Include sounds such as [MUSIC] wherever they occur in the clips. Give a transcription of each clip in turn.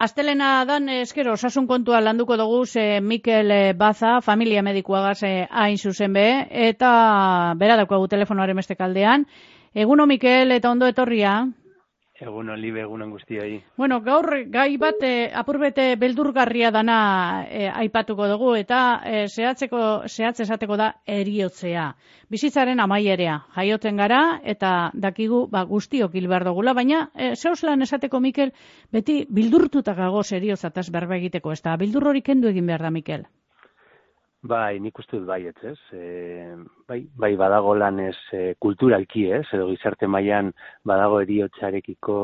Astelena dan eskero osasun kontua landuko dugu ze Mikel eh, Baza, familia medikuagaz eh, hain zuzen be, eta bera daukagu telefonoaren beste kaldean. Eguno Mikel eta ondo etorria. Egun olibe, egun guztioi. Bueno, gaur gai bat eh, apurbete beldurgarria dana eh, aipatuko dugu eta eh, zehatzeko, zehatz esateko da eriotzea. Bizitzaren amaierea, jaioten gara eta dakigu ba, guztiok hil behar dugula, baina eh, zeuslan esateko Mikel beti bildurtuta gago eriozataz berba egiteko, ez da bildur hori kendu egin behar da Mikel? Bai, nik uste dut bai, ez, e, bai, bai badago lan ez e, kulturalki, ez, edo gizarte mailan badago eriotxarekiko,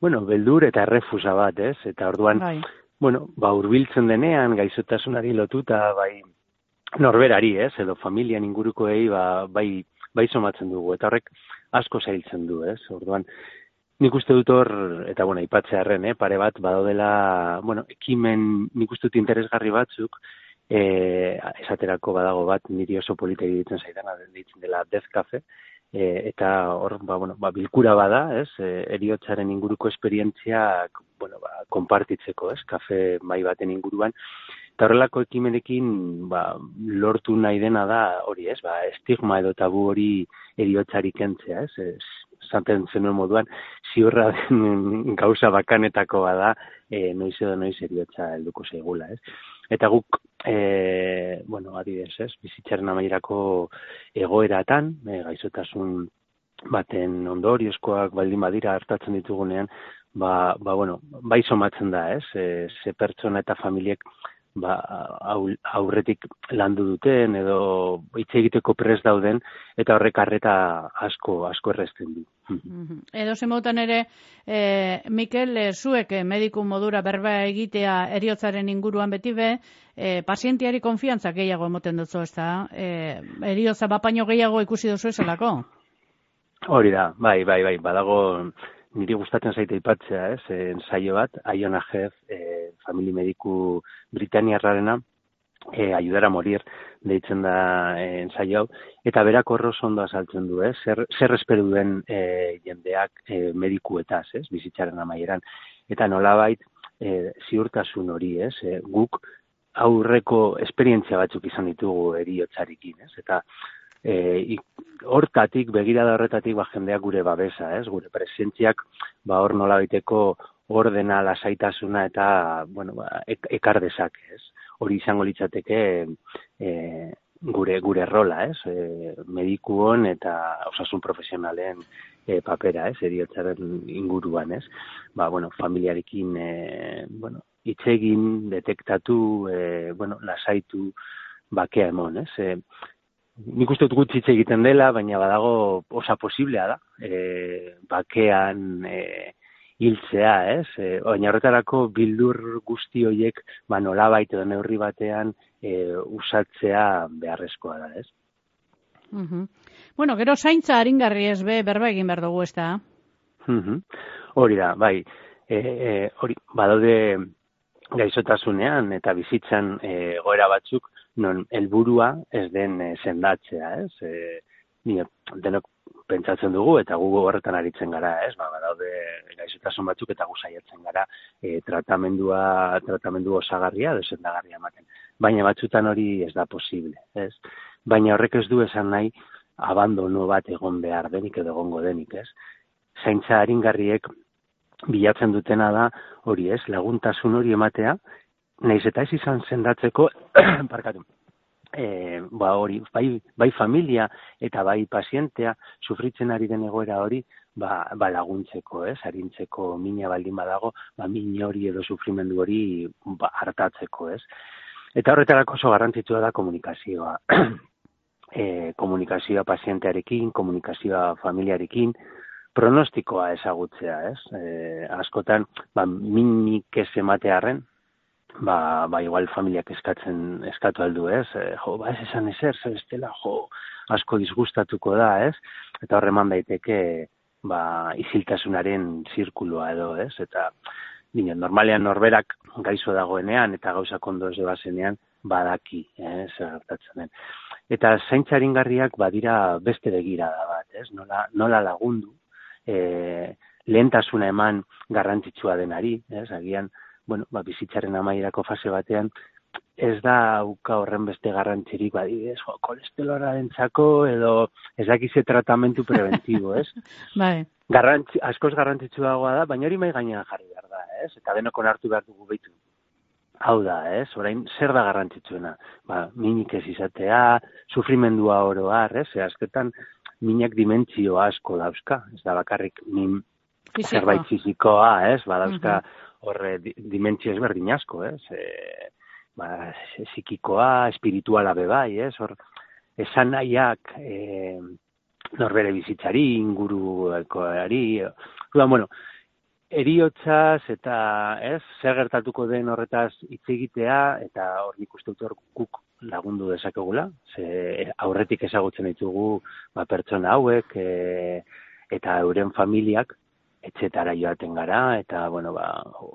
bueno, beldur eta errefusa bat, ez, eta orduan, bai. bueno, ba, urbiltzen denean, gaizotasunari lotuta, bai, norberari, ez, edo familian ingurukoei, ba, bai, bai somatzen dugu, eta horrek asko zailtzen du, ez, orduan, Nik uste dut hor, eta bueno, ipatzearen, eh, pare bat, badodela, bueno, ekimen, nik uste dut interesgarri batzuk, e, esaterako badago bat niri oso polita ditzen zaidana ditzen dela Death Cafe e, eta hor ba, bueno, ba, bilkura bada, ez? E, eriotzaren inguruko esperientziak bueno, ba, konpartitzeko, ez? Kafe mai baten inguruan eta horrelako ekimenekin ba, lortu nahi dena da hori, ez? Ba, estigma edo tabu hori eriotzari kentzea, ez? ez zanten zenuen moduan, ziurra [LAUGHS] gauza bakanetako bada, e, noiz edo noiz eriotza helduko zaigula, ez? Eta guk e, bueno, adibidez, ez, bizitzaren amaierako egoeratan, e, gaizotasun baten ondoriozkoak baldin badira hartatzen ditugunean, ba, ba bueno, bai somatzen da, ez, e, ze pertsona eta familiek ba, aurretik landu duten edo hitz egiteko pres dauden eta horrek arreta asko asko erresten du. Mhm. Edo zemotan ere, e, Mikel, e, zuek e, mediku modura berba egitea eriotzaren inguruan beti be, e, pazientiari konfiantza gehiago emoten dutzu, ez da? E, eriotza bapaino gehiago ikusi duzu esalako? Hori da, bai, bai, bai, badago niri gustatzen zaite ipatzea, ez, ensaio bat, Aiona Jef, e, famili mediku Britaniarrarena, e, ayudar a morir, deitzen da e, ensaio hau, eta berak horro ondo azaltzen du, ez, zer, zer esperu duen e, jendeak e, medikuetaz, ez, bizitzaren amaieran, eta nolabait, e, ziurtasun hori, ez, e, guk aurreko esperientzia batzuk izan ditugu eriotzarekin, ez, eta e, hortatik, begirada horretatik, ba, jendeak gure babesa, ez? Gure presentziak, ba, hor nola baiteko ordena, lasaitasuna eta, bueno, ba, ek, ekar dezak, ez? Hori izango litzateke e, gure gure rola, ez? E, medikuon eta osasun profesionalen e, papera, ez? Eriotzaren inguruan, ez? Ba, bueno, familiarekin, e, bueno, itzegin, detektatu, e, bueno, lasaitu, bakea emon, ez? E, nik uste dut gutxitze egiten dela, baina badago osa posiblea da, e, bakean e, hiltzea, ez? E, baina horretarako bildur guzti horiek ba, nolabait edo neurri batean e, usatzea beharrezkoa da, ez? Mm Bueno, gero zaintza haringarri ez be, berba egin behar dugu ez da? Mm Hori da, bai, e, e, hori, badaude gaizotasunean eta bizitzan e, goera batzuk, non helburua ez den e, sendatzea, ez? E, ni denok pentsatzen dugu eta gu horretan aritzen gara, ez? Ba, badaude gaizotasun batzuk eta gu saiatzen gara e, tratamendua tratamendu osagarria edo sendagarria ematen. Baina batzutan hori ez da posible, ez? Baina horrek ez du esan nahi abandono bat egon behar denik edo egongo denik, ez? Zaintza aringarriek bilatzen dutena da hori, ez? Laguntasun hori ematea, naiz eta ez izan sendatzeko [CLEARS THROAT] parkatu. E, ba hori, bai, bai familia eta bai pazientea sufritzen ari den egoera hori ba, ba laguntzeko, ez, harintzeko mina baldin badago, ba min hori edo sufrimendu hori ba, hartatzeko, ez. Eta horretarako oso garrantzitsua da komunikazioa. e, [CLEARS THROAT] komunikazioa pazientearekin, komunikazioa familiarekin, pronostikoa ezagutzea, ez? E, askotan, ba, minik ez ematearen, ba, ba igual familiak eskatzen eskatu aldu, ez? E, jo, ba ez esan ezer, zer estela, jo, asko disgustatuko da, ez? Eta horreman daiteke, ba, iziltasunaren zirkuloa edo, ez? Eta, dine, normalean norberak gaizo dagoenean eta gauza kondo ez bazenean, badaki, ez, gertatzen den. Eta zaintzaringarriak badira beste begira da bat, ez? Nola, nola lagundu, e, lehentasuna eman garrantzitsua denari, ez, agian, bueno, ba, bizitzaren amaierako fase batean, ez da uka horren beste garrantzirik, badidez, jo, kolesterolaren entzako, edo ez dakize tratamentu preventibo, ez? [LAUGHS] bai. Garrantzi, askoz garrantzitsuagoa da, baina hori mai gainean jarri behar da, ez? Eta denoko hartu behar dugu behitu. Hau da, ez? Orain, zer da garrantzitsuena? Ba, minik ez izatea, sufrimendua oroar, ez? Asketan, minak dimentsio asko dauzka, ez da bakarrik min zerbait fizikoa, ez? Ba, dauzka horre -huh. dimentsio ezberdin asko, ez? E, ba, psikikoa, espirituala bebai, ez? Hor, esan nahiak e, norbere bizitzari, ingurukoari, Dudan, bueno, eriotzaz eta ez, zer gertatuko den horretaz hitz egitea eta hor nik uste dut guk lagundu dezakegula, ze aurretik ezagutzen ditugu ba, pertsona hauek e, eta euren familiak etxetara joaten gara, eta, bueno, ba,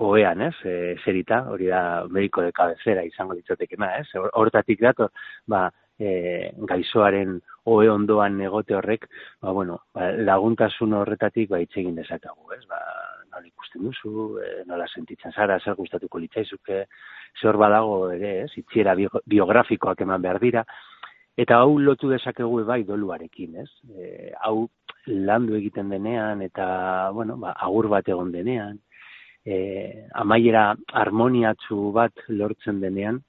oean, ez, e, zerita, hori da mediko de cabecera izango ditzotekena, ez, hortatik dator, ba, e, gaizoaren oe ondoan egote horrek, ba, bueno, ba, laguntasun horretatik, ba, itxegin dezakagu, ez, ba, nola ikusten duzu, e, nola sentitzen zara, zer gustatuko litzaizuke, zer badago ere, ez, itxiera biografikoak eman behar dira, eta hau lotu dezakegu bai doluarekin, ez, e, hau landu egiten denean, eta, bueno, ba, agur bat egon denean, e, amaiera harmoniatzu bat lortzen denean,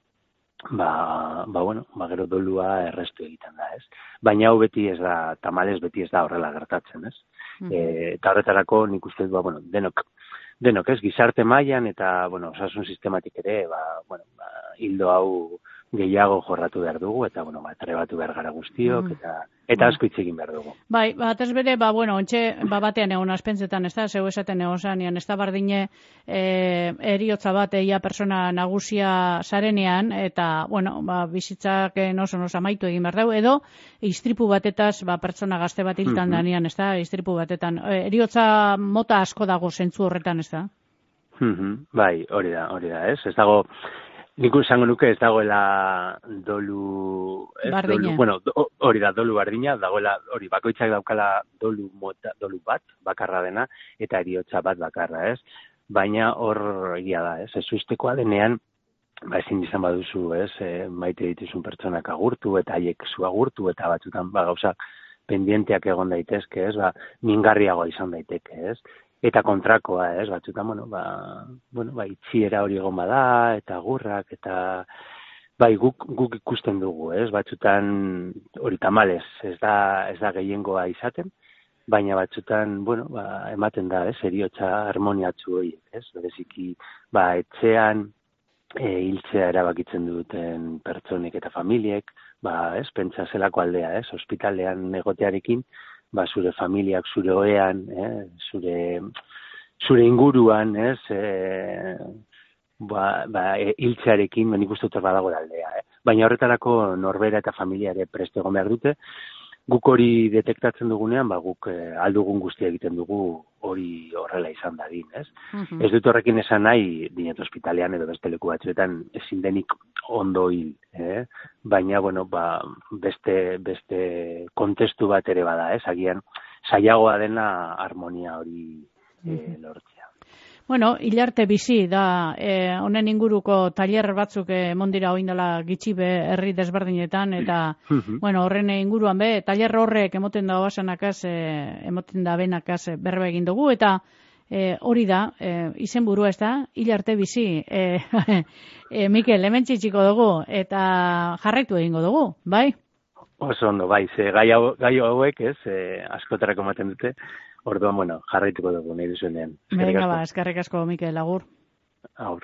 ba, ba, bueno, ba, gero dolua errestu egiten da, ez? Baina hau beti ez da, tamales beti ez da horrela gertatzen, ez? E, eta horretarako nik uste ba, bueno, denok, denok ez, gizarte mailan eta, bueno, osasun sistematik ere, ba, bueno, ba, hildo hau gehiago jorratu behar dugu, eta, bueno, ba, trebatu behar gara guztiok, mm. eta, eta asko hitz egin behar dugu. Bai, bat ez bere, ba, bueno, ontxe, ba, batean egon aspentzetan, ez da, zeu esaten egon zanian, ez da bardine e, eriotza bat eia persona nagusia zarenean, eta, bueno, ba, bizitzak oso nosa maitu egin behar dugu, edo, istripu batetaz, ba, pertsona gazte bat hiltan mm -hmm. danean, ez da, istripu batetan. E, eriotza mota asko dago zentzu horretan, ez da? Mm Bai, hori da, hori da, ez? Ez dago, Nik esango nuke ez dagoela dolu... Ez, dolu bueno, hori da, dolu bardina, dagoela, hori, bakoitzak daukala dolu, mota, dolu bat, bakarra dena, eta eriotza bat bakarra, ez? Baina hor egia da, ez? Ez ustekoa denean, ba, ezin izan baduzu, ez? E, maite dituzun pertsonak agurtu, eta haiek zu agurtu, eta batzutan, ba, gauzak pendienteak egon daitezke, ez? Ba, mingarriagoa izan daiteke, ez? Eta kontrakoa, ez, batzutan, bueno, ba, bueno, ba, itxiera hori egon bada, eta gurrak, eta, bai, guk, guk ikusten dugu, ez, batzutan, hori tamales, ez da, ez da gehiengoa izaten, baina batzutan, bueno, ba, ematen da, ez, eriotza harmoniatzu hori, ez, bereziki, ba, etxean, e, hiltzea erabakitzen duten pertsonek eta familiek, ba, ez, pentsa zelako aldea, ez, ospitalean negotearekin, ba, zure familiak, zure oean, eh, zure, zure inguruan, ez, e, ba, ba, e, iltzearekin, ben ikustu badago aldea. Eh. Baina horretarako norbera eta familiare preste egon behar dute, guk hori detektatzen dugunean, ba, guk eh, aldugun guztia egiten dugu hori horrela izan dadin, ez? Uh Ez dut horrekin esan nahi, dinet ospitalean edo beste leku batzuetan, ezin denik ondo hil, eh? baina, bueno, ba, beste, beste kontestu bat ere bada, ez? Agian, saiagoa dena harmonia hori eh, lortzea. Bueno, hilarte bizi da, eh, honen inguruko tailer batzuk eh, mondira oindala gitxi be herri desberdinetan, eta, bueno, horren inguruan be, tailer horrek emoten da oasanakaz, eh, emoten da benakaz eh, berba egin dugu, eta eh, hori da, eh, izen burua ez da, hilarte bizi, eh, [LAUGHS] eh, Mikel, hemen txitsiko dugu, eta jarraitu egingo dugu, bai? Oso ondo, bai, ze gai, gai hauek, ez, eh, askotarako ematen dute, Orduan, bueno, jarraituko dugu nahi duzuenean. Venga, ba, eskerrik asko, Mikel, agur. Agur.